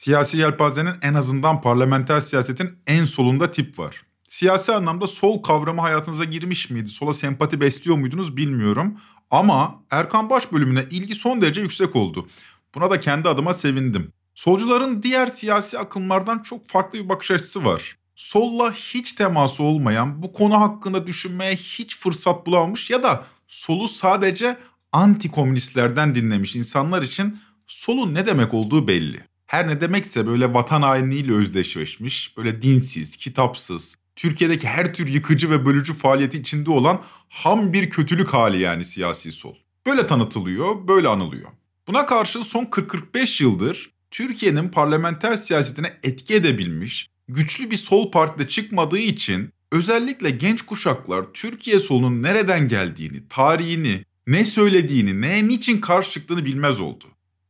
Siyasi yelpazenin en azından parlamenter siyasetin en solunda tip var. Siyasi anlamda sol kavramı hayatınıza girmiş miydi? Sola sempati besliyor muydunuz bilmiyorum. Ama Erkan Baş bölümüne ilgi son derece yüksek oldu. Buna da kendi adıma sevindim. Solcuların diğer siyasi akımlardan çok farklı bir bakış açısı var. Solla hiç teması olmayan, bu konu hakkında düşünmeye hiç fırsat bulamamış ya da solu sadece anti komünistlerden dinlemiş insanlar için solun ne demek olduğu belli. Her ne demekse böyle vatan hainliğiyle özdeşleşmiş, böyle dinsiz, kitapsız, Türkiye'deki her tür yıkıcı ve bölücü faaliyeti içinde olan ham bir kötülük hali yani siyasi sol. Böyle tanıtılıyor, böyle anılıyor. Buna karşı son 40-45 yıldır Türkiye'nin parlamenter siyasetine etki edebilmiş, güçlü bir sol partide çıkmadığı için özellikle genç kuşaklar Türkiye solunun nereden geldiğini, tarihini, ne söylediğini, neye niçin karşı çıktığını bilmez oldu.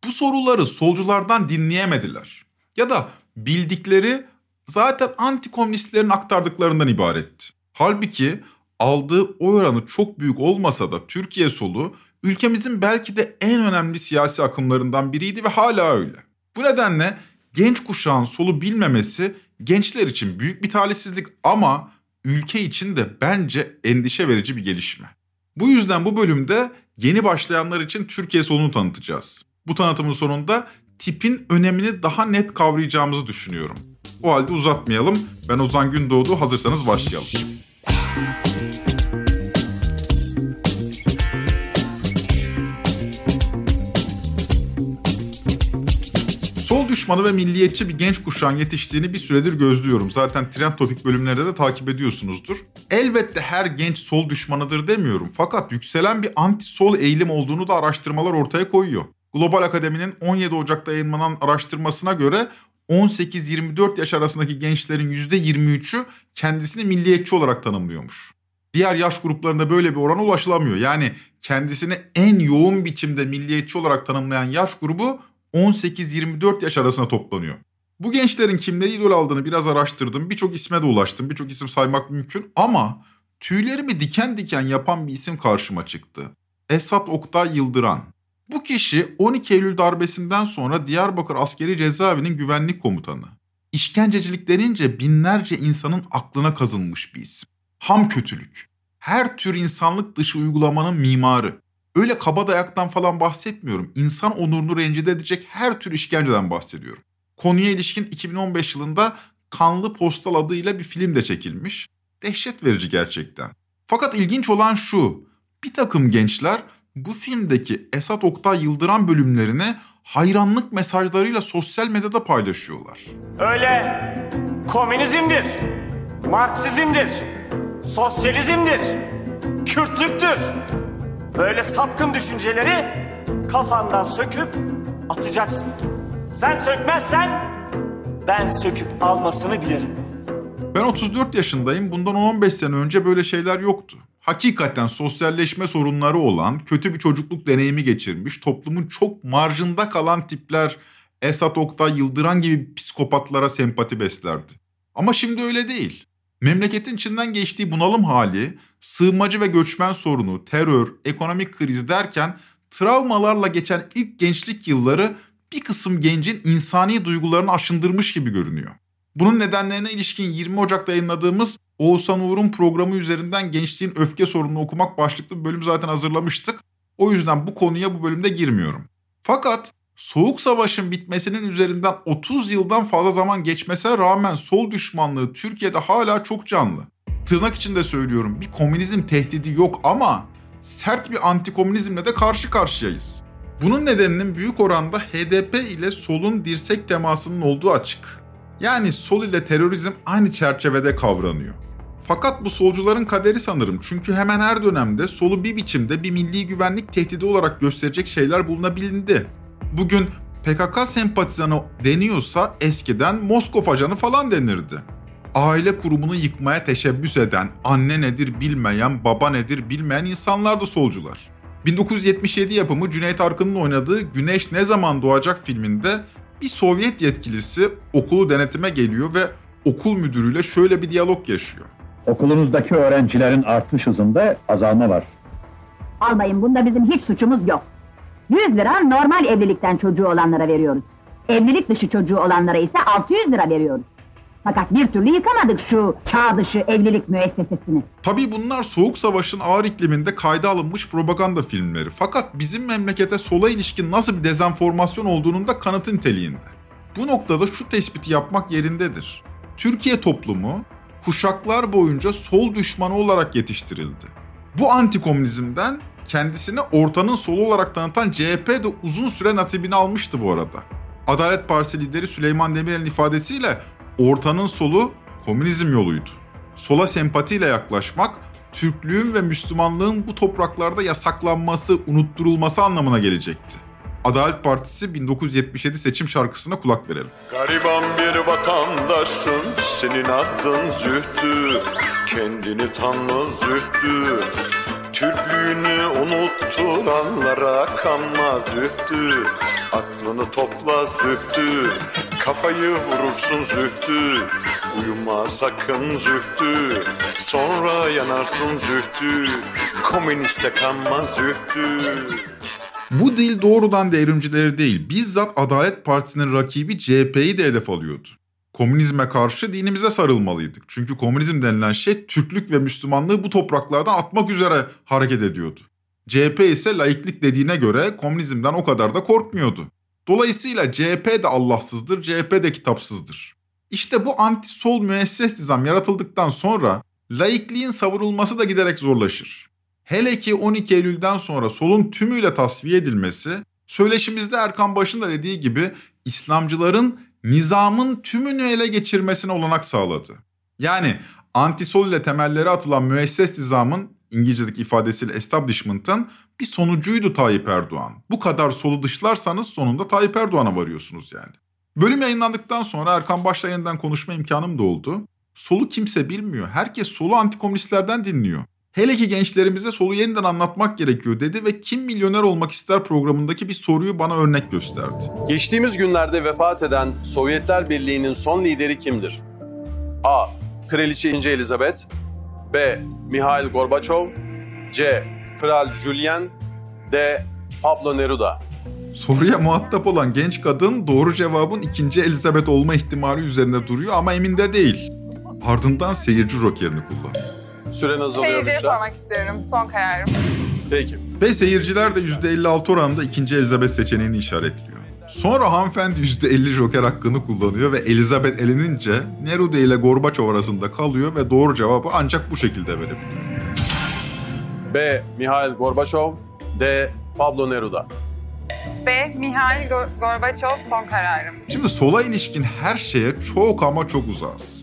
Bu soruları solculardan dinleyemediler. Ya da bildikleri zaten antikomünistlerin aktardıklarından ibaretti. Halbuki aldığı oy oranı çok büyük olmasa da Türkiye solu ülkemizin belki de en önemli siyasi akımlarından biriydi ve hala öyle. Bu nedenle genç kuşağın solu bilmemesi gençler için büyük bir talihsizlik ama ülke için de bence endişe verici bir gelişme. Bu yüzden bu bölümde yeni başlayanlar için Türkiye solunu tanıtacağız. Bu tanıtımın sonunda tipin önemini daha net kavrayacağımızı düşünüyorum. O halde uzatmayalım. Ben Ozan Gündoğdu. Hazırsanız başlayalım. Sol düşmanı ve milliyetçi bir genç kuşağın yetiştiğini bir süredir gözlüyorum. Zaten trend topik bölümlerde de takip ediyorsunuzdur. Elbette her genç sol düşmanıdır demiyorum. Fakat yükselen bir anti-sol eğilim olduğunu da araştırmalar ortaya koyuyor. Global Akademi'nin 17 Ocak'ta yayınlanan araştırmasına göre 18-24 yaş arasındaki gençlerin %23'ü kendisini milliyetçi olarak tanımlıyormuş. Diğer yaş gruplarında böyle bir orana ulaşılamıyor. Yani kendisini en yoğun biçimde milliyetçi olarak tanımlayan yaş grubu 18-24 yaş arasında toplanıyor. Bu gençlerin kimleri idol aldığını biraz araştırdım. Birçok isme de ulaştım. Birçok isim saymak mümkün ama tüylerimi diken diken yapan bir isim karşıma çıktı. Esat Oktay Yıldıran. Bu kişi 12 Eylül darbesinden sonra Diyarbakır Askeri Cezaevinin güvenlik komutanı. İşkencecilik denince binlerce insanın aklına kazınmış bir isim. Ham kötülük. Her tür insanlık dışı uygulamanın mimarı. Öyle kaba dayaktan falan bahsetmiyorum. İnsan onurunu rencide edecek her tür işkenceden bahsediyorum. Konuya ilişkin 2015 yılında Kanlı Postal adıyla bir film de çekilmiş. Dehşet verici gerçekten. Fakat ilginç olan şu. Bir takım gençler bu filmdeki Esat Oktay Yıldıran bölümlerini hayranlık mesajlarıyla sosyal medyada paylaşıyorlar. Öyle komünizmdir, Marksizmdir, sosyalizmdir, Kürtlüktür. Böyle sapkın düşünceleri kafandan söküp atacaksın. Sen sökmezsen ben söküp almasını bilirim. Ben 34 yaşındayım. Bundan 15 sene önce böyle şeyler yoktu hakikaten sosyalleşme sorunları olan, kötü bir çocukluk deneyimi geçirmiş, toplumun çok marjında kalan tipler Esat Oktay, Yıldıran gibi psikopatlara sempati beslerdi. Ama şimdi öyle değil. Memleketin içinden geçtiği bunalım hali, sığınmacı ve göçmen sorunu, terör, ekonomik kriz derken travmalarla geçen ilk gençlik yılları bir kısım gencin insani duygularını aşındırmış gibi görünüyor. Bunun nedenlerine ilişkin 20 Ocak'ta yayınladığımız Oğuzhan Uğur'un programı üzerinden gençliğin öfke sorununu okumak başlıklı bir bölüm zaten hazırlamıştık. O yüzden bu konuya bu bölümde girmiyorum. Fakat Soğuk Savaş'ın bitmesinin üzerinden 30 yıldan fazla zaman geçmesine rağmen sol düşmanlığı Türkiye'de hala çok canlı. Tırnak içinde söylüyorum bir komünizm tehdidi yok ama sert bir antikomünizmle de karşı karşıyayız. Bunun nedeninin büyük oranda HDP ile solun dirsek temasının olduğu açık. Yani sol ile terörizm aynı çerçevede kavranıyor. Fakat bu solcuların kaderi sanırım. Çünkü hemen her dönemde solu bir biçimde bir milli güvenlik tehdidi olarak gösterecek şeyler bulunabilindi. Bugün PKK sempatizanı deniyorsa eskiden Moskov ajanı falan denirdi. Aile kurumunu yıkmaya teşebbüs eden, anne nedir bilmeyen, baba nedir bilmeyen insanlar da solcular. 1977 yapımı Cüneyt Arkın'ın oynadığı Güneş Ne Zaman Doğacak filminde bir Sovyet yetkilisi okulu denetime geliyor ve okul müdürüyle şöyle bir diyalog yaşıyor. Okulunuzdaki öğrencilerin artış hızında azalma var. Almayın bunda bizim hiç suçumuz yok. 100 lira normal evlilikten çocuğu olanlara veriyoruz. Evlilik dışı çocuğu olanlara ise 600 lira veriyoruz. Fakat bir türlü yıkamadık şu çağ dışı evlilik müessesesini. Tabii bunlar Soğuk Savaş'ın ağır ikliminde kayda alınmış propaganda filmleri. Fakat bizim memlekete sola ilişkin nasıl bir dezenformasyon olduğunun da kanıtı niteliğinde. Bu noktada şu tespiti yapmak yerindedir. Türkiye toplumu kuşaklar boyunca sol düşmanı olarak yetiştirildi. Bu antikomünizmden kendisini ortanın solu olarak tanıtan CHP de uzun süre natibini almıştı bu arada. Adalet Partisi lideri Süleyman Demirel'in ifadesiyle ortanın solu komünizm yoluydu. Sola sempatiyle yaklaşmak, Türklüğün ve Müslümanlığın bu topraklarda yasaklanması, unutturulması anlamına gelecekti. Adalet Partisi 1977 seçim şarkısına kulak verelim. Gariban bir vatandaşsın senin adın Zühtü Kendini tanı Zühtü. Türklüğünü unutturanlara kanma Zühtü Aklını topla Zühtü. Kafayı vurursun Zühtü Uyuma sakın Zühtü. Sonra yanarsın Zühtü Komüniste kanma Zühtü Bu dil doğrudan devrimcileri değil, bizzat Adalet Partisi'nin rakibi CHP'yi de hedef alıyordu. Komünizme karşı dinimize sarılmalıydık. Çünkü komünizm denilen şey Türklük ve Müslümanlığı bu topraklardan atmak üzere hareket ediyordu. CHP ise laiklik dediğine göre komünizmden o kadar da korkmuyordu. Dolayısıyla CHP de Allahsızdır, CHP de kitapsızdır. İşte bu anti-sol müesses nizam yaratıldıktan sonra laikliğin savurulması da giderek zorlaşır. Hele ki 12 Eylül'den sonra solun tümüyle tasfiye edilmesi, söyleşimizde Erkan Baş'ın da dediği gibi İslamcıların nizamın tümünü ele geçirmesine olanak sağladı. Yani antisol ile temelleri atılan müesses nizamın İngilizce'deki ifadesiyle establishment'ın bir sonucuydu Tayyip Erdoğan. Bu kadar solu dışlarsanız sonunda Tayyip Erdoğan'a varıyorsunuz yani. Bölüm yayınlandıktan sonra Erkan Baş'la yeniden konuşma imkanım da oldu. Solu kimse bilmiyor. Herkes solu antikomünistlerden dinliyor. Hele ki gençlerimize solu yeniden anlatmak gerekiyor dedi ve Kim Milyoner Olmak ister programındaki bir soruyu bana örnek gösterdi. Geçtiğimiz günlerde vefat eden Sovyetler Birliği'nin son lideri kimdir? A. Kraliçe İnce Elizabeth B. Mihail Gorbaçov C. Kral Julian D. Pablo Neruda Soruya muhatap olan genç kadın doğru cevabın ikinci Elizabeth olma ihtimali üzerinde duruyor ama emin de değil. Ardından seyirci jokerini kullanıyor. Süren azalıyor Seyirciye Büşra. sormak istiyorum. Son kararım. Peki. Ve seyirciler de %56 oranında ikinci Elizabeth seçeneğini işaretliyor. Sonra hanımefendi %50 joker hakkını kullanıyor ve Elizabeth elenince Neruda ile Gorbaçov arasında kalıyor ve doğru cevabı ancak bu şekilde verebiliyor. B. Mihail Gorbaçov D. Pablo Neruda B. Mihail Gor- Gorbaçov son kararım. Şimdi sola ilişkin her şeye çok ama çok uzağız.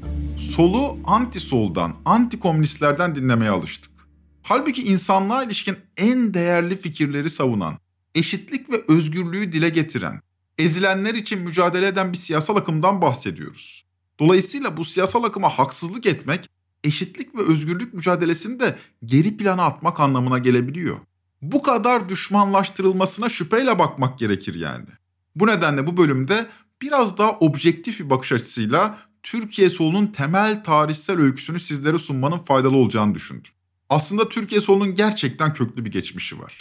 Solu anti-soldan, anti-komünistlerden dinlemeye alıştık. Halbuki insanlığa ilişkin en değerli fikirleri savunan, eşitlik ve özgürlüğü dile getiren, ezilenler için mücadele eden bir siyasal akımdan bahsediyoruz. Dolayısıyla bu siyasal akıma haksızlık etmek, eşitlik ve özgürlük mücadelesini de geri plana atmak anlamına gelebiliyor. Bu kadar düşmanlaştırılmasına şüpheyle bakmak gerekir yani. Bu nedenle bu bölümde biraz daha objektif bir bakış açısıyla Türkiye solunun temel tarihsel öyküsünü sizlere sunmanın faydalı olacağını düşündüm. Aslında Türkiye solunun gerçekten köklü bir geçmişi var.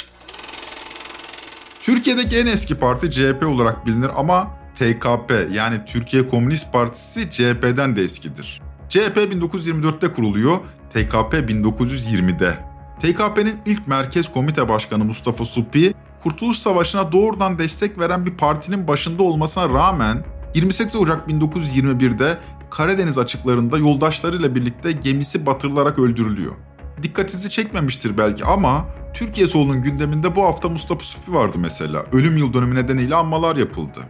Türkiye'deki en eski parti CHP olarak bilinir ama TKP yani Türkiye Komünist Partisi CHP'den de eskidir. CHP 1924'te kuruluyor, TKP 1920'de. TKP'nin ilk merkez komite başkanı Mustafa Supi, Kurtuluş Savaşı'na doğrudan destek veren bir partinin başında olmasına rağmen 28 Ocak 1921'de Karadeniz açıklarında yoldaşlarıyla birlikte gemisi batırılarak öldürülüyor. dikkatinizi çekmemiştir belki ama Türkiye solunun gündeminde bu hafta Mustafa Sufi vardı mesela. Ölüm yıl dönümü nedeniyle anmalar yapıldı.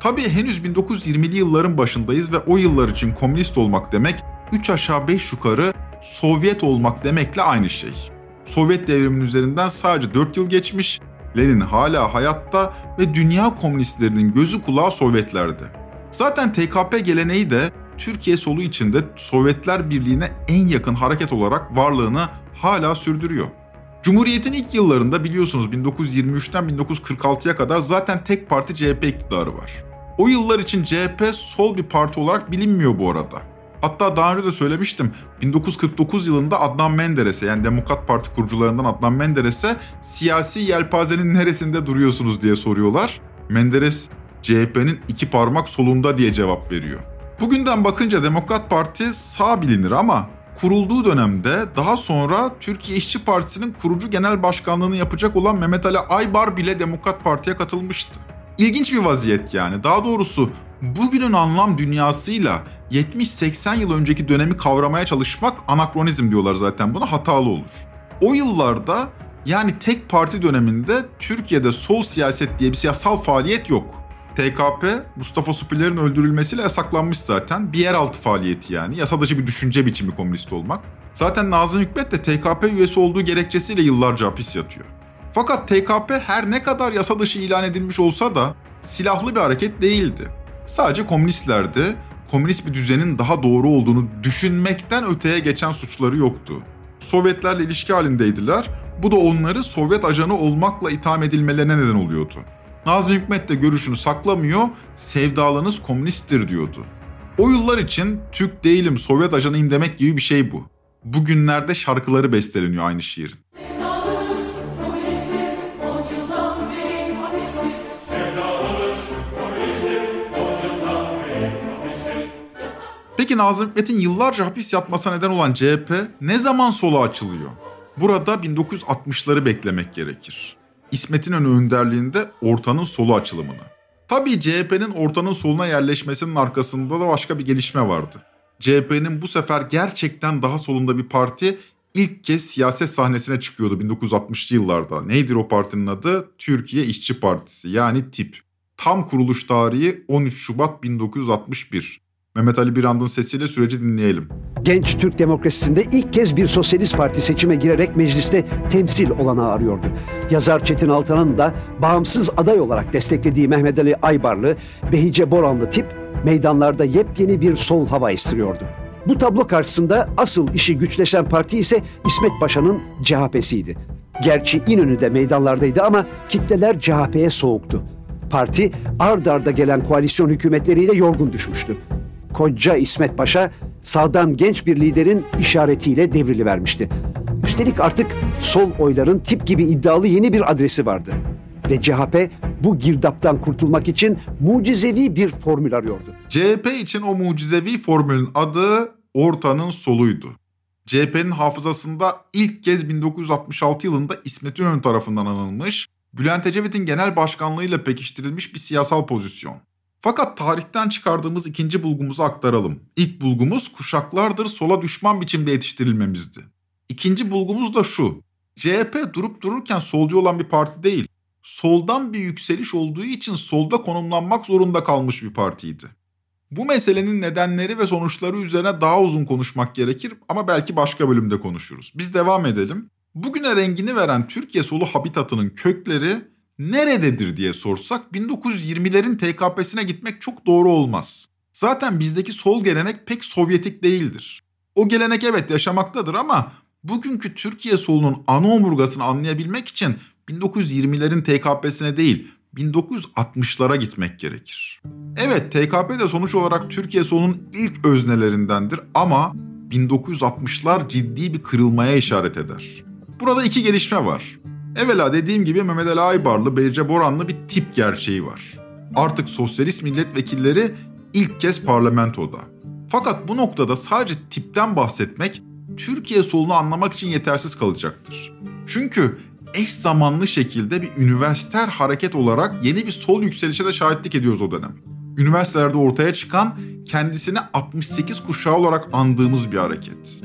Tabii henüz 1920'li yılların başındayız ve o yıllar için komünist olmak demek 3 aşağı 5 yukarı Sovyet olmak demekle aynı şey. Sovyet devriminin üzerinden sadece 4 yıl geçmiş, Lenin hala hayatta ve dünya komünistlerinin gözü kulağı Sovyetlerde. Zaten TKP geleneği de Türkiye solu içinde Sovyetler Birliği'ne en yakın hareket olarak varlığını hala sürdürüyor. Cumhuriyet'in ilk yıllarında biliyorsunuz 1923'ten 1946'ya kadar zaten tek parti CHP iktidarı var. O yıllar için CHP sol bir parti olarak bilinmiyor bu arada. Hatta daha önce de söylemiştim 1949 yılında Adnan Menderes'e yani Demokrat Parti kurucularından Adnan Menderes'e siyasi yelpazenin neresinde duruyorsunuz diye soruyorlar. Menderes CHP'nin iki parmak solunda diye cevap veriyor. Bugünden bakınca Demokrat Parti sağ bilinir ama kurulduğu dönemde daha sonra Türkiye İşçi Partisi'nin kurucu genel başkanlığını yapacak olan Mehmet Ali Aybar bile Demokrat Parti'ye katılmıştı. İlginç bir vaziyet yani. Daha doğrusu bugünün anlam dünyasıyla 70-80 yıl önceki dönemi kavramaya çalışmak anakronizm diyorlar zaten buna hatalı olur. O yıllarda yani tek parti döneminde Türkiye'de sol siyaset diye bir siyasal faaliyet yok. TKP Mustafa Supiler'in öldürülmesiyle yasaklanmış zaten. Bir yeraltı faaliyeti yani. Yasa dışı bir düşünce biçimi komünist olmak. Zaten Nazım Hikmet de TKP üyesi olduğu gerekçesiyle yıllarca hapis yatıyor. Fakat TKP her ne kadar yasa dışı ilan edilmiş olsa da silahlı bir hareket değildi. Sadece komünistlerdi. Komünist bir düzenin daha doğru olduğunu düşünmekten öteye geçen suçları yoktu. Sovyetlerle ilişki halindeydiler. Bu da onları Sovyet ajanı olmakla itham edilmelerine neden oluyordu. Nazım Hikmet de görüşünü saklamıyor, sevdalınız komünisttir diyordu. O yıllar için Türk değilim Sovyet ajanıyım demek gibi bir şey bu. Bugünlerde şarkıları besteleniyor aynı şiirin. Peki Nazım Hikmet'in yıllarca hapis yatmasına neden olan CHP ne zaman sola açılıyor? Burada 1960'ları beklemek gerekir. İsmet İnönü önderliğinde ortanın solu açılımını. Tabii CHP'nin ortanın soluna yerleşmesinin arkasında da başka bir gelişme vardı. CHP'nin bu sefer gerçekten daha solunda bir parti ilk kez siyaset sahnesine çıkıyordu 1960'lı yıllarda. Neydir o partinin adı? Türkiye İşçi Partisi yani TİP. Tam kuruluş tarihi 13 Şubat 1961. Mehmet Ali Birand'ın sesiyle süreci dinleyelim. Genç Türk demokrasisinde ilk kez bir sosyalist parti seçime girerek mecliste temsil olanağı arıyordu. Yazar Çetin Altan'ın da bağımsız aday olarak desteklediği Mehmet Ali Aybarlı, Behice Boranlı tip meydanlarda yepyeni bir sol hava estiriyordu. Bu tablo karşısında asıl işi güçleşen parti ise İsmet Paşa'nın CHP'siydi. Gerçi İnönü'de meydanlardaydı ama kitleler CHP'ye soğuktu. Parti ard arda gelen koalisyon hükümetleriyle yorgun düşmüştü koca İsmet Paşa sağdan genç bir liderin işaretiyle devrili vermişti. Üstelik artık sol oyların tip gibi iddialı yeni bir adresi vardı. Ve CHP bu girdaptan kurtulmak için mucizevi bir formül arıyordu. CHP için o mucizevi formülün adı ortanın soluydu. CHP'nin hafızasında ilk kez 1966 yılında İsmet İnönü tarafından anılmış, Bülent Ecevit'in genel başkanlığıyla pekiştirilmiş bir siyasal pozisyon. Fakat tarihten çıkardığımız ikinci bulgumuzu aktaralım. İlk bulgumuz kuşaklardır sola düşman biçimde yetiştirilmemizdi. İkinci bulgumuz da şu. CHP durup dururken solcu olan bir parti değil. Soldan bir yükseliş olduğu için solda konumlanmak zorunda kalmış bir partiydi. Bu meselenin nedenleri ve sonuçları üzerine daha uzun konuşmak gerekir ama belki başka bölümde konuşuruz. Biz devam edelim. Bugüne rengini veren Türkiye solu habitatının kökleri nerededir diye sorsak 1920'lerin TKP'sine gitmek çok doğru olmaz. Zaten bizdeki sol gelenek pek Sovyetik değildir. O gelenek evet yaşamaktadır ama bugünkü Türkiye solunun ana omurgasını anlayabilmek için 1920'lerin TKP'sine değil 1960'lara gitmek gerekir. Evet TKP de sonuç olarak Türkiye solunun ilk öznelerindendir ama 1960'lar ciddi bir kırılmaya işaret eder. Burada iki gelişme var. Evvela dediğim gibi Mehmet Ali Aybarlı, Beyce Boranlı bir tip gerçeği var. Artık sosyalist milletvekilleri ilk kez parlamentoda. Fakat bu noktada sadece tipten bahsetmek Türkiye solunu anlamak için yetersiz kalacaktır. Çünkü eş zamanlı şekilde bir üniversiter hareket olarak yeni bir sol yükselişe de şahitlik ediyoruz o dönem. Üniversitelerde ortaya çıkan kendisini 68 kuşağı olarak andığımız bir hareket.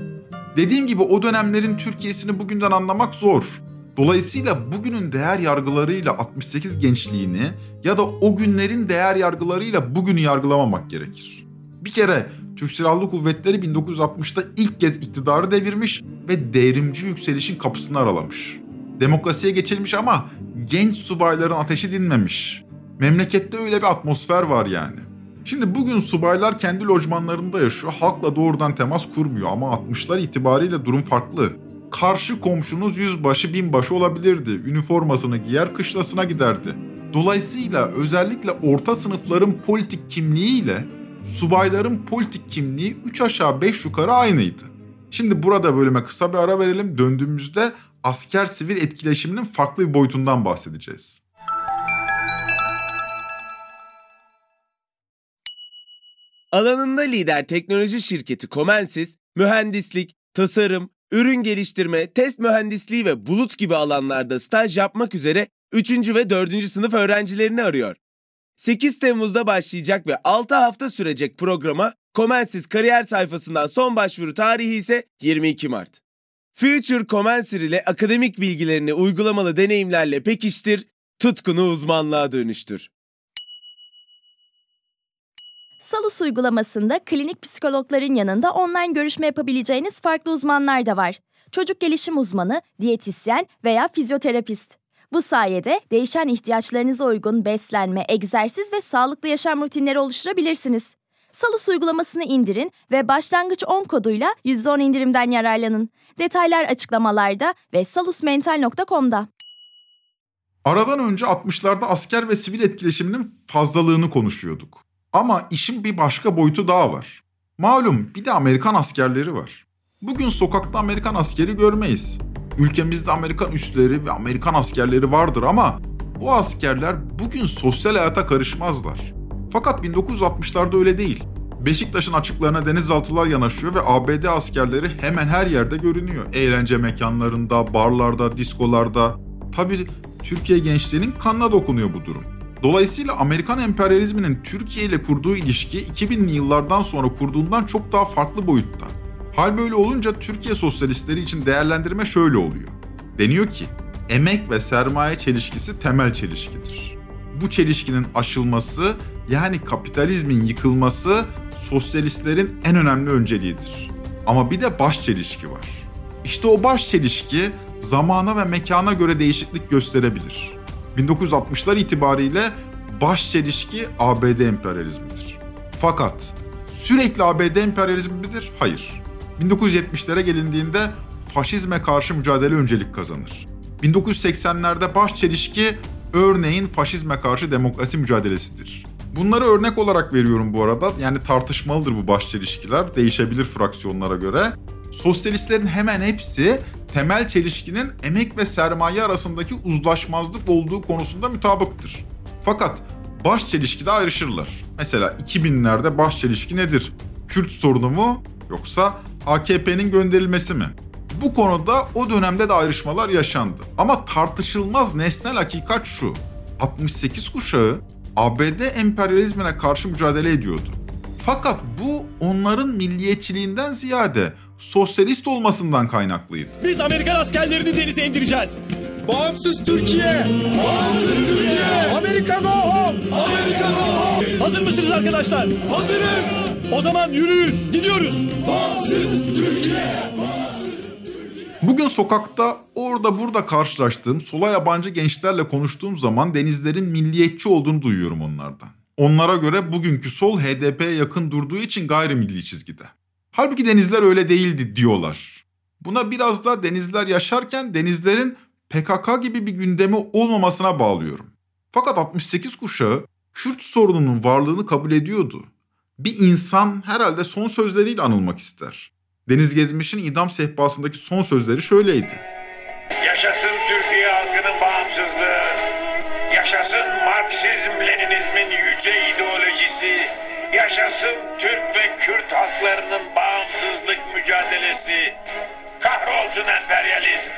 Dediğim gibi o dönemlerin Türkiye'sini bugünden anlamak zor. Dolayısıyla bugünün değer yargılarıyla 68 gençliğini ya da o günlerin değer yargılarıyla bugünü yargılamamak gerekir. Bir kere Türk Silahlı Kuvvetleri 1960'ta ilk kez iktidarı devirmiş ve devrimci yükselişin kapısını aralamış. Demokrasiye geçilmiş ama genç subayların ateşi dinmemiş. Memlekette öyle bir atmosfer var yani. Şimdi bugün subaylar kendi lojmanlarında yaşıyor, halkla doğrudan temas kurmuyor ama 60'lar itibariyle durum farklı. Karşı komşunuz yüzbaşı binbaşı olabilirdi, üniformasını giyer kışlasına giderdi. Dolayısıyla özellikle orta sınıfların politik kimliğiyle subayların politik kimliği 3 aşağı 5 yukarı aynıydı. Şimdi burada bölüme kısa bir ara verelim. Döndüğümüzde asker sivil etkileşiminin farklı bir boyutundan bahsedeceğiz. Alanında lider teknoloji şirketi Comensis, mühendislik, tasarım, ürün geliştirme, test mühendisliği ve bulut gibi alanlarda staj yapmak üzere 3. ve 4. sınıf öğrencilerini arıyor. 8 Temmuz'da başlayacak ve 6 hafta sürecek programa Comensis kariyer sayfasından son başvuru tarihi ise 22 Mart. Future Comensir ile akademik bilgilerini uygulamalı deneyimlerle pekiştir, tutkunu uzmanlığa dönüştür. Salus uygulamasında klinik psikologların yanında online görüşme yapabileceğiniz farklı uzmanlar da var. Çocuk gelişim uzmanı, diyetisyen veya fizyoterapist. Bu sayede değişen ihtiyaçlarınıza uygun beslenme, egzersiz ve sağlıklı yaşam rutinleri oluşturabilirsiniz. Salus uygulamasını indirin ve başlangıç 10 koduyla %10 indirimden yararlanın. Detaylar açıklamalarda ve salusmental.com'da. Aradan önce 60'larda asker ve sivil etkileşiminin fazlalığını konuşuyorduk. Ama işin bir başka boyutu daha var. Malum bir de Amerikan askerleri var. Bugün sokakta Amerikan askeri görmeyiz. Ülkemizde Amerikan üsleri ve Amerikan askerleri vardır ama bu askerler bugün sosyal hayata karışmazlar. Fakat 1960'larda öyle değil. Beşiktaş'ın açıklarına denizaltılar yanaşıyor ve ABD askerleri hemen her yerde görünüyor. Eğlence mekanlarında, barlarda, diskolarda. Tabii Türkiye gençliğinin kanına dokunuyor bu durum. Dolayısıyla Amerikan emperyalizminin Türkiye ile kurduğu ilişki 2000'li yıllardan sonra kurduğundan çok daha farklı boyutta. Hal böyle olunca Türkiye sosyalistleri için değerlendirme şöyle oluyor. Deniyor ki, emek ve sermaye çelişkisi temel çelişkidir. Bu çelişkinin aşılması yani kapitalizmin yıkılması sosyalistlerin en önemli önceliğidir. Ama bir de baş çelişki var. İşte o baş çelişki zamana ve mekana göre değişiklik gösterebilir. 1960'lar itibariyle baş çelişki ABD emperyalizmidir. Fakat sürekli ABD emperyalizmi midir? Hayır. 1970'lere gelindiğinde faşizme karşı mücadele öncelik kazanır. 1980'lerde baş çelişki örneğin faşizme karşı demokrasi mücadelesidir. Bunları örnek olarak veriyorum bu arada. Yani tartışmalıdır bu baş çelişkiler. Değişebilir fraksiyonlara göre. Sosyalistlerin hemen hepsi temel çelişkinin emek ve sermaye arasındaki uzlaşmazlık olduğu konusunda mutabıktır. Fakat baş çelişkide ayrışırlar. Mesela 2000'lerde baş çelişki nedir? Kürt sorunu mu yoksa AKP'nin gönderilmesi mi? Bu konuda o dönemde de ayrışmalar yaşandı. Ama tartışılmaz nesnel hakikat şu. 68 kuşağı ABD emperyalizmine karşı mücadele ediyordu. Fakat bu onların milliyetçiliğinden ziyade sosyalist olmasından kaynaklıydı. Biz Amerikan askerlerini denize indireceğiz. Bağımsız Türkiye! Bağımsız Türkiye! Amerika go home! Amerika go home! Hazır mısınız arkadaşlar? Hazırız! O zaman yürüyün, gidiyoruz. Bağımsız Türkiye! Bugün sokakta orada burada karşılaştığım sola yabancı gençlerle konuştuğum zaman denizlerin milliyetçi olduğunu duyuyorum onlardan. Onlara göre bugünkü sol HDP'ye yakın durduğu için gayrimilli çizgide. Halbuki denizler öyle değildi diyorlar. Buna biraz da denizler yaşarken denizlerin PKK gibi bir gündemi olmamasına bağlıyorum. Fakat 68 kuşağı Kürt sorununun varlığını kabul ediyordu. Bir insan herhalde son sözleriyle anılmak ister. Deniz Gezmiş'in idam sehpasındaki son sözleri şöyleydi. Yaşasın Türkiye halkının bağımsızlığı. Yaşasın Marksizm Leninizmin yüce ideolojisi. Yaşasın Türk ve Kürt halklarının bağımsızlık mücadelesi. Kahrolsun emperyalizm.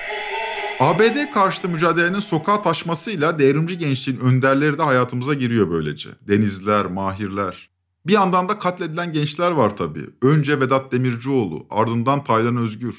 ABD karşıtı mücadelenin sokağa taşmasıyla devrimci gençliğin önderleri de hayatımıza giriyor böylece. Denizler, mahirler. Bir yandan da katledilen gençler var tabii. Önce Vedat Demircioğlu, ardından Taylan Özgür.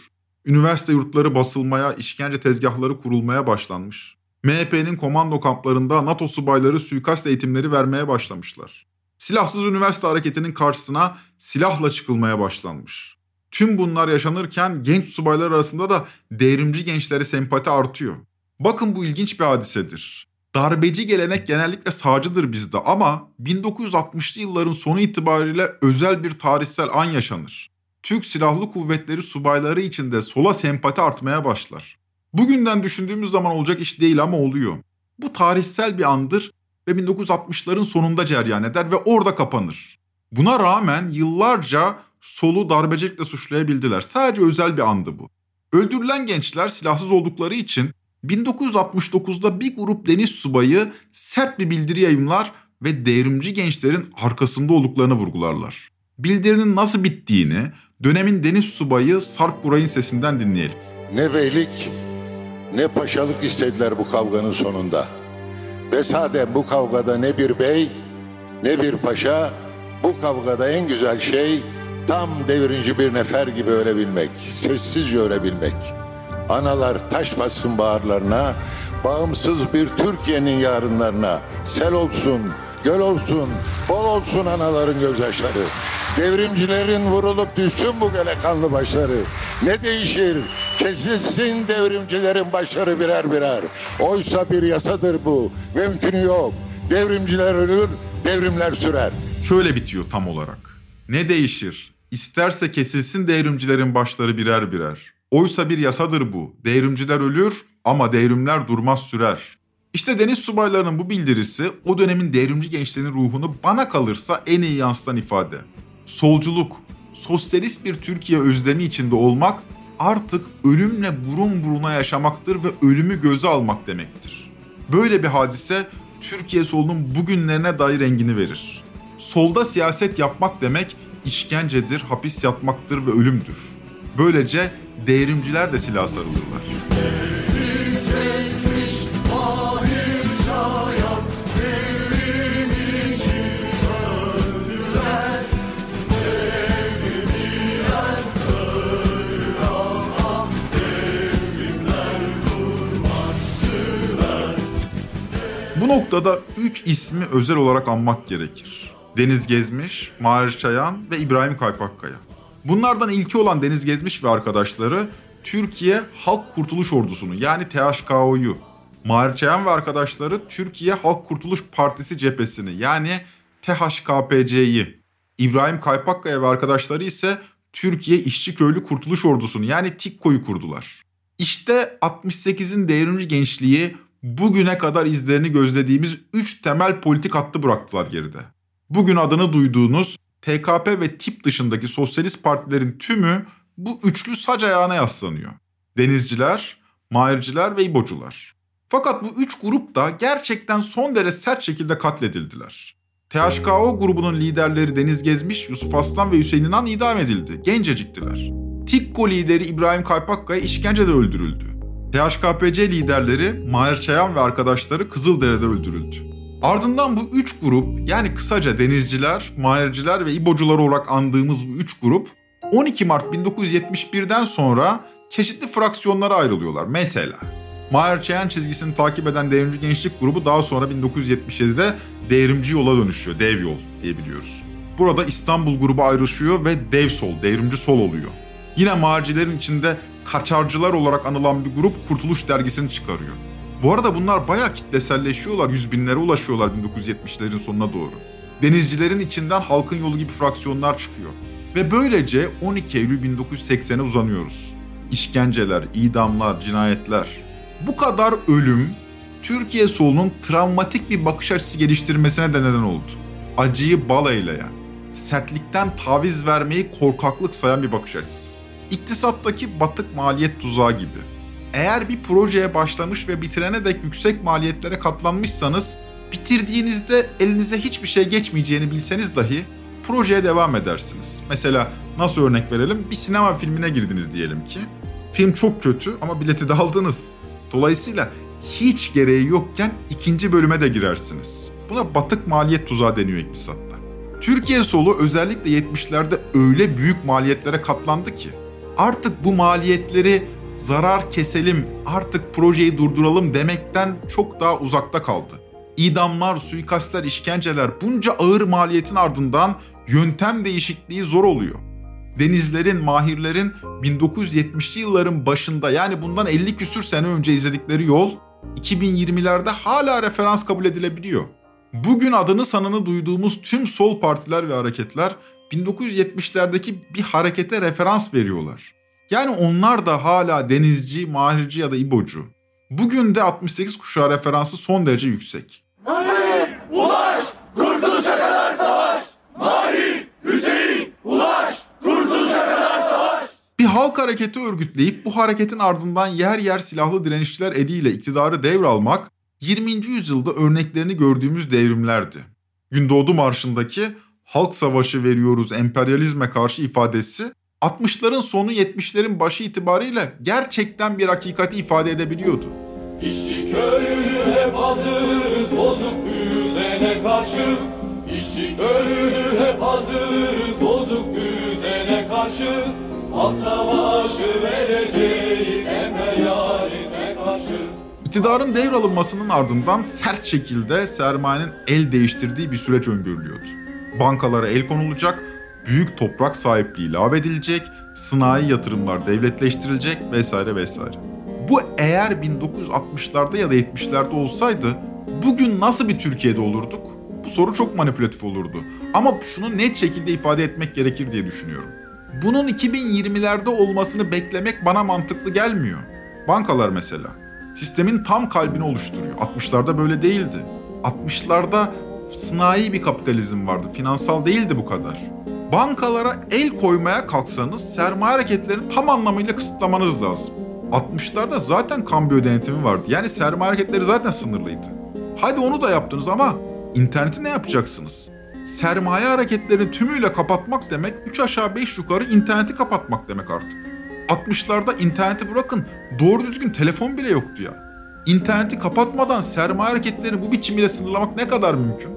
Üniversite yurtları basılmaya, işkence tezgahları kurulmaya başlanmış. MHP'nin komando kamplarında NATO subayları suikast eğitimleri vermeye başlamışlar. Silahsız üniversite hareketinin karşısına silahla çıkılmaya başlanmış. Tüm bunlar yaşanırken genç subaylar arasında da devrimci gençlere sempati artıyor. Bakın bu ilginç bir hadisedir. Darbeci gelenek genellikle sağcıdır bizde ama 1960'lı yılların sonu itibariyle özel bir tarihsel an yaşanır. Türk Silahlı Kuvvetleri subayları içinde sola sempati artmaya başlar. Bugünden düşündüğümüz zaman olacak iş değil ama oluyor. Bu tarihsel bir andır ve 1960'ların sonunda ceryan eder ve orada kapanır. Buna rağmen yıllarca solu darbecilikle suçlayabildiler. Sadece özel bir andı bu. Öldürülen gençler silahsız oldukları için 1969'da bir grup deniz subayı sert bir bildiri yayımlar ve devrimci gençlerin arkasında olduklarını vurgularlar. Bildirinin nasıl bittiğini dönemin deniz subayı Sarp Buray'ın sesinden dinleyelim. Ne beylik ne paşalık istediler bu kavganın sonunda. Ve sade bu kavgada ne bir bey ne bir paşa bu kavgada en güzel şey tam devrimci bir nefer gibi ölebilmek, sessizce ölebilmek. Analar taş bassın bağırlarına, bağımsız bir Türkiye'nin yarınlarına. Sel olsun, göl olsun, bol olsun anaların gözyaşları. Devrimcilerin vurulup düşsün bu göle kanlı başları. Ne değişir? Kesilsin devrimcilerin başları birer birer. Oysa bir yasadır bu. Mümkünü yok. Devrimciler ölür, devrimler sürer. Şöyle bitiyor tam olarak. Ne değişir? İsterse kesilsin devrimcilerin başları birer birer. Oysa bir yasadır bu. Devrimciler ölür ama devrimler durmaz sürer. İşte deniz subaylarının bu bildirisi o dönemin devrimci gençliğinin ruhunu bana kalırsa en iyi yansıtan ifade. Solculuk, sosyalist bir Türkiye özlemi içinde olmak artık ölümle burun buruna yaşamaktır ve ölümü göze almak demektir. Böyle bir hadise Türkiye solunun bugünlerine dair rengini verir. Solda siyaset yapmak demek işkencedir, hapis yatmaktır ve ölümdür. Böylece devrimciler de silah sarılırlar. Bu noktada 3 ismi özel olarak anmak gerekir. Deniz Gezmiş, Mahir Çayan ve İbrahim Kaypakkaya. Bunlardan ilki olan Deniz Gezmiş ve arkadaşları Türkiye Halk Kurtuluş Ordusu'nu yani THKO'yu, Mahir Çayan ve arkadaşları Türkiye Halk Kurtuluş Partisi cephesini yani THKPC'yi, İbrahim Kaypakkaya ve arkadaşları ise Türkiye İşçi Köylü Kurtuluş Ordusu'nu yani TİKKO'yu kurdular. İşte 68'in devrimci gençliği bugüne kadar izlerini gözlediğimiz 3 temel politik hattı bıraktılar geride. Bugün adını duyduğunuz TKP ve tip dışındaki sosyalist partilerin tümü bu üçlü sac ayağına yaslanıyor. Denizciler, mahirciler ve ibocular. Fakat bu üç grup da gerçekten son derece sert şekilde katledildiler. THKO grubunun liderleri Deniz Gezmiş, Yusuf Aslan ve Hüseyin İnan idam edildi. Genceciktiler. TİKKO lideri İbrahim Kaypakkaya işkencede öldürüldü. THKPC liderleri Mahir Çayan ve arkadaşları Kızıldere'de öldürüldü. Ardından bu üç grup yani kısaca denizciler, mahirciler ve ibocular olarak andığımız bu üç grup 12 Mart 1971'den sonra çeşitli fraksiyonlara ayrılıyorlar. Mesela Mahir Çayan çizgisini takip eden Devrimci Gençlik Grubu daha sonra 1977'de Devrimci Yola dönüşüyor. Dev Yol diyebiliyoruz. Burada İstanbul grubu ayrışıyor ve Dev Sol, Devrimci Sol oluyor. Yine mahircilerin içinde kaçarcılar olarak anılan bir grup Kurtuluş Dergisi'ni çıkarıyor. Bu arada bunlar bayağı kitleselleşiyorlar, yüz binlere ulaşıyorlar 1970'lerin sonuna doğru. Denizcilerin içinden halkın yolu gibi fraksiyonlar çıkıyor. Ve böylece 12 Eylül 1980'e uzanıyoruz. İşkenceler, idamlar, cinayetler. Bu kadar ölüm Türkiye solunun travmatik bir bakış açısı geliştirmesine de neden oldu. Acıyı bal eyleyen, sertlikten taviz vermeyi korkaklık sayan bir bakış açısı. İktisattaki batık maliyet tuzağı gibi. Eğer bir projeye başlamış ve bitirene dek yüksek maliyetlere katlanmışsanız, bitirdiğinizde elinize hiçbir şey geçmeyeceğini bilseniz dahi projeye devam edersiniz. Mesela nasıl örnek verelim? Bir sinema filmine girdiniz diyelim ki. Film çok kötü ama bileti de aldınız. Dolayısıyla hiç gereği yokken ikinci bölüme de girersiniz. Buna batık maliyet tuzağı deniyor iktisatta. Türkiye solu özellikle 70'lerde öyle büyük maliyetlere katlandı ki artık bu maliyetleri zarar keselim, artık projeyi durduralım demekten çok daha uzakta kaldı. İdamlar, suikastler, işkenceler bunca ağır maliyetin ardından yöntem değişikliği zor oluyor. Denizlerin, mahirlerin 1970'li yılların başında yani bundan 50 küsür sene önce izledikleri yol 2020'lerde hala referans kabul edilebiliyor. Bugün adını sanını duyduğumuz tüm sol partiler ve hareketler 1970'lerdeki bir harekete referans veriyorlar. Yani onlar da hala denizci, mahirci ya da ibocu. Bugün de 68 kuşağı referansı son derece yüksek. Mahir, ulaş, kurtuluşa kadar savaş. Mahir, Hüseyin, ulaş, kurtuluşa kadar savaş. Bir halk hareketi örgütleyip bu hareketin ardından yer yer silahlı direnişçiler eliyle iktidarı devralmak 20. yüzyılda örneklerini gördüğümüz devrimlerdi. Gündoğdu Marşı'ndaki halk savaşı veriyoruz emperyalizme karşı ifadesi 60'ların sonu 70'lerin başı itibariyle gerçekten bir hakikati ifade edebiliyordu. İşçi köylü hep hazırız bozuk düzene karşı. İşçi köylü hep hazırız bozuk düzene karşı. Halk savaşı vereceğiz emperyalizme karşı. İktidarın devralınmasının ardından sert şekilde sermayenin el değiştirdiği bir süreç öngörülüyordu. Bankalara el konulacak, büyük toprak sahipliği ilave edilecek, sınai yatırımlar devletleştirilecek vesaire vesaire. Bu eğer 1960'larda ya da 70'lerde olsaydı bugün nasıl bir Türkiye'de olurduk? Bu soru çok manipülatif olurdu. Ama şunu net şekilde ifade etmek gerekir diye düşünüyorum. Bunun 2020'lerde olmasını beklemek bana mantıklı gelmiyor. Bankalar mesela. Sistemin tam kalbini oluşturuyor. 60'larda böyle değildi. 60'larda sınai bir kapitalizm vardı. Finansal değildi bu kadar. Bankalara el koymaya kalksanız sermaye hareketlerini tam anlamıyla kısıtlamanız lazım. 60'larda zaten kambiyo denetimi vardı. Yani sermaye hareketleri zaten sınırlıydı. Hadi onu da yaptınız ama interneti ne yapacaksınız? Sermaye hareketlerini tümüyle kapatmak demek 3 aşağı 5 yukarı interneti kapatmak demek artık. 60'larda interneti bırakın doğru düzgün telefon bile yoktu ya. İnterneti kapatmadan sermaye hareketlerini bu biçimiyle sınırlamak ne kadar mümkün?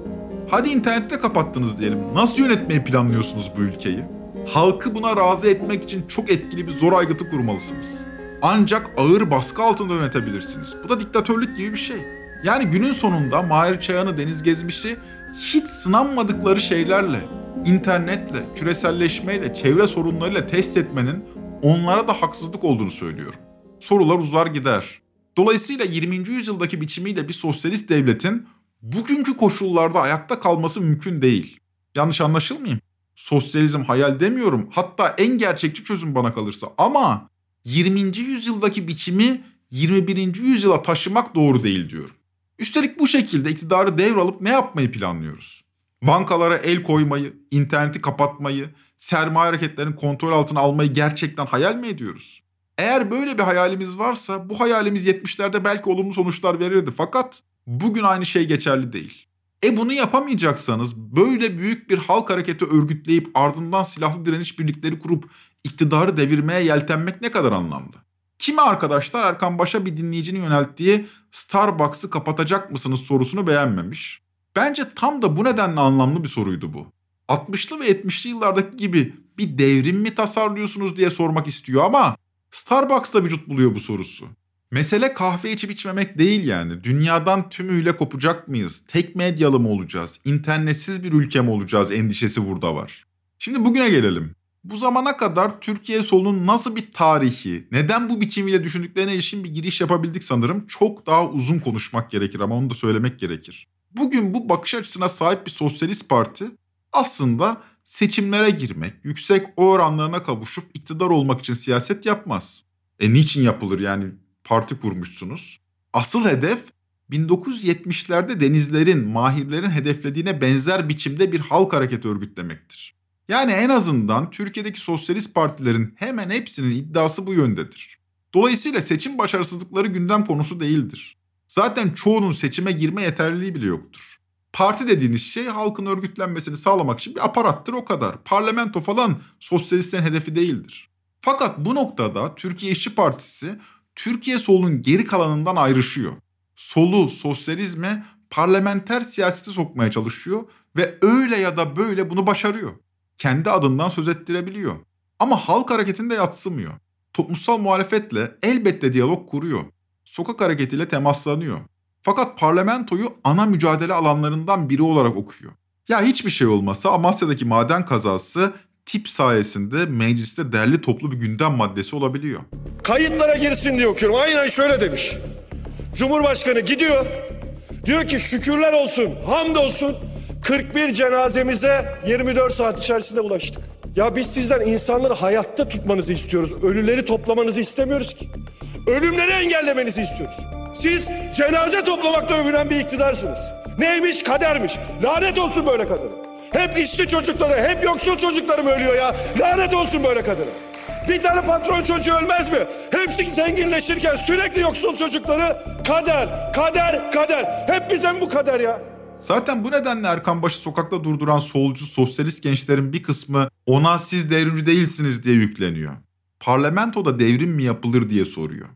Hadi interneti de kapattınız diyelim. Nasıl yönetmeyi planlıyorsunuz bu ülkeyi? Halkı buna razı etmek için çok etkili bir zor aygıtı kurmalısınız. Ancak ağır baskı altında yönetebilirsiniz. Bu da diktatörlük gibi bir şey. Yani günün sonunda Mahir Çayan'ı Deniz Gezmiş'i hiç sınanmadıkları şeylerle, internetle, küreselleşmeyle, çevre sorunlarıyla test etmenin onlara da haksızlık olduğunu söylüyorum. Sorular uzar gider. Dolayısıyla 20. yüzyıldaki biçimiyle bir sosyalist devletin bugünkü koşullarda ayakta kalması mümkün değil. Yanlış anlaşılmayayım. Sosyalizm hayal demiyorum. Hatta en gerçekçi çözüm bana kalırsa. Ama 20. yüzyıldaki biçimi 21. yüzyıla taşımak doğru değil diyorum. Üstelik bu şekilde iktidarı devralıp ne yapmayı planlıyoruz? Bankalara el koymayı, interneti kapatmayı, sermaye hareketlerinin kontrol altına almayı gerçekten hayal mi ediyoruz? Eğer böyle bir hayalimiz varsa bu hayalimiz 70'lerde belki olumlu sonuçlar verirdi fakat bugün aynı şey geçerli değil. E bunu yapamayacaksanız böyle büyük bir halk hareketi örgütleyip ardından silahlı direniş birlikleri kurup iktidarı devirmeye yeltenmek ne kadar anlamlı? Kimi arkadaşlar Erkan Baş'a bir dinleyicinin yönelttiği Starbucks'ı kapatacak mısınız sorusunu beğenmemiş. Bence tam da bu nedenle anlamlı bir soruydu bu. 60'lı ve 70'li yıllardaki gibi bir devrim mi tasarlıyorsunuz diye sormak istiyor ama Starbucks'ta vücut buluyor bu sorusu. Mesele kahve içip içmemek değil yani. Dünyadan tümüyle kopacak mıyız? Tek medyalı mı olacağız? İnternetsiz bir ülke mi olacağız endişesi burada var. Şimdi bugüne gelelim. Bu zamana kadar Türkiye solunun nasıl bir tarihi, neden bu biçimiyle düşündüklerine ilişkin bir giriş yapabildik sanırım. Çok daha uzun konuşmak gerekir ama onu da söylemek gerekir. Bugün bu bakış açısına sahip bir sosyalist parti aslında seçimlere girmek, yüksek oy oranlarına kavuşup iktidar olmak için siyaset yapmaz. E niçin yapılır yani parti kurmuşsunuz? Asıl hedef 1970'lerde denizlerin, mahirlerin hedeflediğine benzer biçimde bir halk hareketi örgütlemektir. Yani en azından Türkiye'deki sosyalist partilerin hemen hepsinin iddiası bu yöndedir. Dolayısıyla seçim başarısızlıkları gündem konusu değildir. Zaten çoğunun seçime girme yeterliliği bile yoktur. Parti dediğiniz şey halkın örgütlenmesini sağlamak için bir aparattır o kadar. Parlamento falan sosyalistlerin hedefi değildir. Fakat bu noktada Türkiye İşçi Partisi Türkiye solunun geri kalanından ayrışıyor. Solu, sosyalizme, parlamenter siyasete sokmaya çalışıyor ve öyle ya da böyle bunu başarıyor. Kendi adından söz ettirebiliyor. Ama halk hareketinde yatsımıyor. Toplumsal muhalefetle elbette diyalog kuruyor. Sokak hareketiyle temaslanıyor. Fakat parlamentoyu ana mücadele alanlarından biri olarak okuyor. Ya hiçbir şey olmasa Amasya'daki maden kazası tip sayesinde mecliste derli toplu bir gündem maddesi olabiliyor. Kayıtlara girsin diye okuyorum. Aynen şöyle demiş. Cumhurbaşkanı gidiyor. Diyor ki şükürler olsun, hamdolsun. 41 cenazemize 24 saat içerisinde ulaştık. Ya biz sizden insanları hayatta tutmanızı istiyoruz. Ölüleri toplamanızı istemiyoruz ki. Ölümleri engellemenizi istiyoruz. Siz cenaze toplamakta övünen bir iktidarsınız. Neymiş? Kadermiş. Lanet olsun böyle kadın. Hep işçi çocukları, hep yoksul çocukları mı ölüyor ya? Lanet olsun böyle kadına. Bir tane patron çocuğu ölmez mi? Hepsi zenginleşirken sürekli yoksul çocukları kader, kader, kader. Hep bize bu kader ya? Zaten bu nedenle Erkan Baş'ı sokakta durduran solcu sosyalist gençlerin bir kısmı ona siz devrimci değilsiniz diye yükleniyor. Parlamentoda devrim mi yapılır diye soruyor.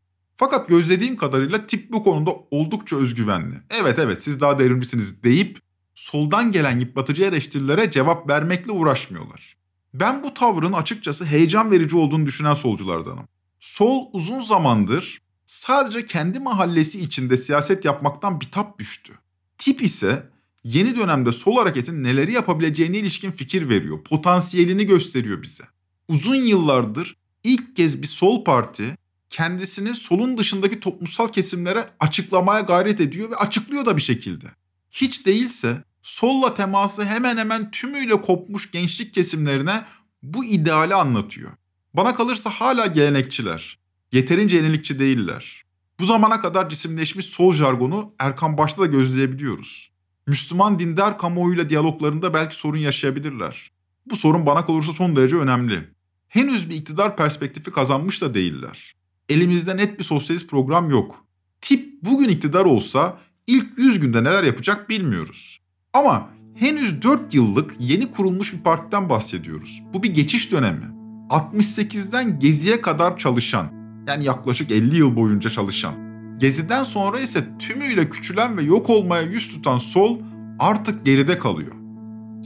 Fakat gözlediğim kadarıyla tip bu konuda oldukça özgüvenli. Evet evet siz daha devrimcisiniz deyip soldan gelen yıpratıcı eleştirilere cevap vermekle uğraşmıyorlar. Ben bu tavrın açıkçası heyecan verici olduğunu düşünen solculardanım. Sol uzun zamandır sadece kendi mahallesi içinde siyaset yapmaktan bitap düştü. Tip ise yeni dönemde sol hareketin neleri yapabileceğine ilişkin fikir veriyor, potansiyelini gösteriyor bize. Uzun yıllardır ilk kez bir sol parti kendisini solun dışındaki toplumsal kesimlere açıklamaya gayret ediyor ve açıklıyor da bir şekilde. Hiç değilse solla teması hemen hemen tümüyle kopmuş gençlik kesimlerine bu ideali anlatıyor. Bana kalırsa hala gelenekçiler. Yeterince yenilikçi değiller. Bu zamana kadar cisimleşmiş sol jargonu Erkan Baş'ta da gözleyebiliyoruz. Müslüman dindar kamuoyuyla diyaloglarında belki sorun yaşayabilirler. Bu sorun bana kalırsa son derece önemli. Henüz bir iktidar perspektifi kazanmış da değiller. Elimizde net bir sosyalist program yok. Tip bugün iktidar olsa ilk 100 günde neler yapacak bilmiyoruz. Ama henüz 4 yıllık yeni kurulmuş bir partiden bahsediyoruz. Bu bir geçiş dönemi. 68'den Gezi'ye kadar çalışan, yani yaklaşık 50 yıl boyunca çalışan, Gezi'den sonra ise tümüyle küçülen ve yok olmaya yüz tutan sol artık geride kalıyor.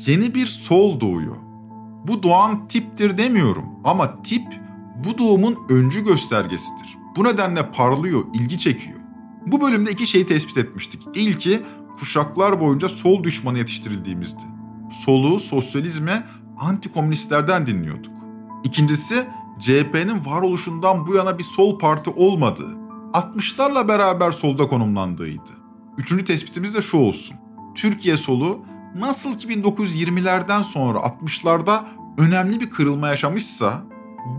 Yeni bir sol doğuyor. Bu doğan tiptir demiyorum ama tip bu doğumun öncü göstergesidir. Bu nedenle parlıyor, ilgi çekiyor. Bu bölümde iki şeyi tespit etmiştik. İlki kuşaklar boyunca sol düşmanı yetiştirildiğimizdi. Solu, sosyalizme, antikomünistlerden dinliyorduk. İkincisi CHP'nin varoluşundan bu yana bir sol parti olmadığı, 60'larla beraber solda konumlandığıydı. Üçüncü tespitimiz de şu olsun. Türkiye solu nasıl ki 1920'lerden sonra 60'larda önemli bir kırılma yaşamışsa,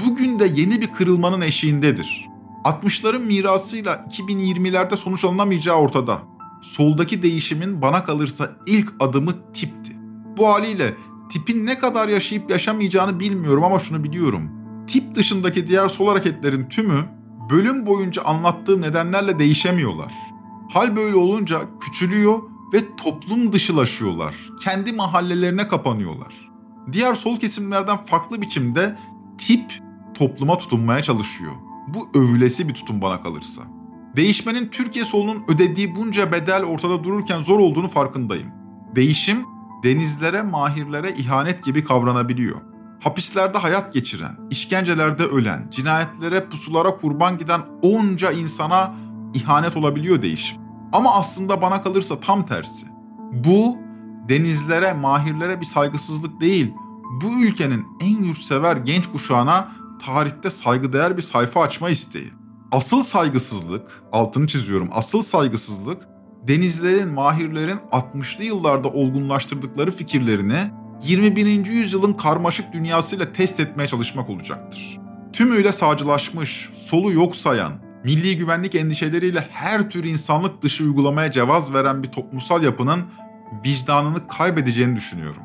bugün de yeni bir kırılmanın eşiğindedir. 60'ların mirasıyla 2020'lerde sonuç alınamayacağı ortada. Soldaki değişimin bana kalırsa ilk adımı tipti. Bu haliyle tipin ne kadar yaşayıp yaşamayacağını bilmiyorum ama şunu biliyorum. Tip dışındaki diğer sol hareketlerin tümü bölüm boyunca anlattığım nedenlerle değişemiyorlar. Hal böyle olunca küçülüyor ve toplum dışılaşıyorlar. Kendi mahallelerine kapanıyorlar. Diğer sol kesimlerden farklı biçimde tip topluma tutunmaya çalışıyor. Bu övülesi bir tutum bana kalırsa. Değişmenin Türkiye solunun ödediği bunca bedel ortada dururken zor olduğunu farkındayım. Değişim denizlere, mahirlere ihanet gibi kavranabiliyor. Hapislerde hayat geçiren, işkencelerde ölen, cinayetlere, pusulara kurban giden onca insana ihanet olabiliyor değişim. Ama aslında bana kalırsa tam tersi. Bu denizlere, mahirlere bir saygısızlık değil, bu ülkenin en yurtsever genç kuşağına tarihte saygıdeğer bir sayfa açma isteği. Asıl saygısızlık, altını çiziyorum, asıl saygısızlık denizlerin, mahirlerin 60'lı yıllarda olgunlaştırdıkları fikirlerini 21. yüzyılın karmaşık dünyasıyla test etmeye çalışmak olacaktır. Tümüyle sağcılaşmış, solu yok sayan, milli güvenlik endişeleriyle her tür insanlık dışı uygulamaya cevaz veren bir toplumsal yapının vicdanını kaybedeceğini düşünüyorum.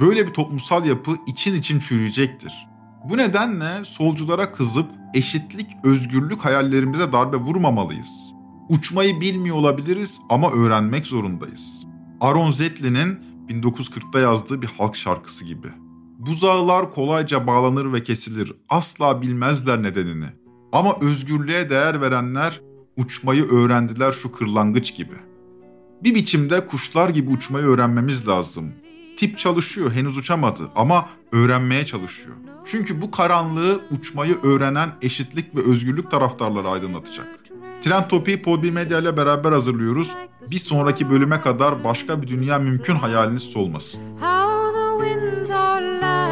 Böyle bir toplumsal yapı için için çürüyecektir. Bu nedenle solculara kızıp eşitlik, özgürlük hayallerimize darbe vurmamalıyız. Uçmayı bilmiyor olabiliriz ama öğrenmek zorundayız. Aaron Zetlin'in 1940'da yazdığı bir halk şarkısı gibi. Buzağılar kolayca bağlanır ve kesilir. Asla bilmezler nedenini. Ama özgürlüğe değer verenler uçmayı öğrendiler şu kırlangıç gibi. Bir biçimde kuşlar gibi uçmayı öğrenmemiz lazım. Tip çalışıyor, henüz uçamadı ama öğrenmeye çalışıyor. Çünkü bu karanlığı uçmayı öğrenen eşitlik ve özgürlük taraftarları aydınlatacak. Trend Topi'yi Podbi Medya ile beraber hazırlıyoruz. Bir sonraki bölüme kadar başka bir dünya mümkün hayaliniz solmasın. How the winds are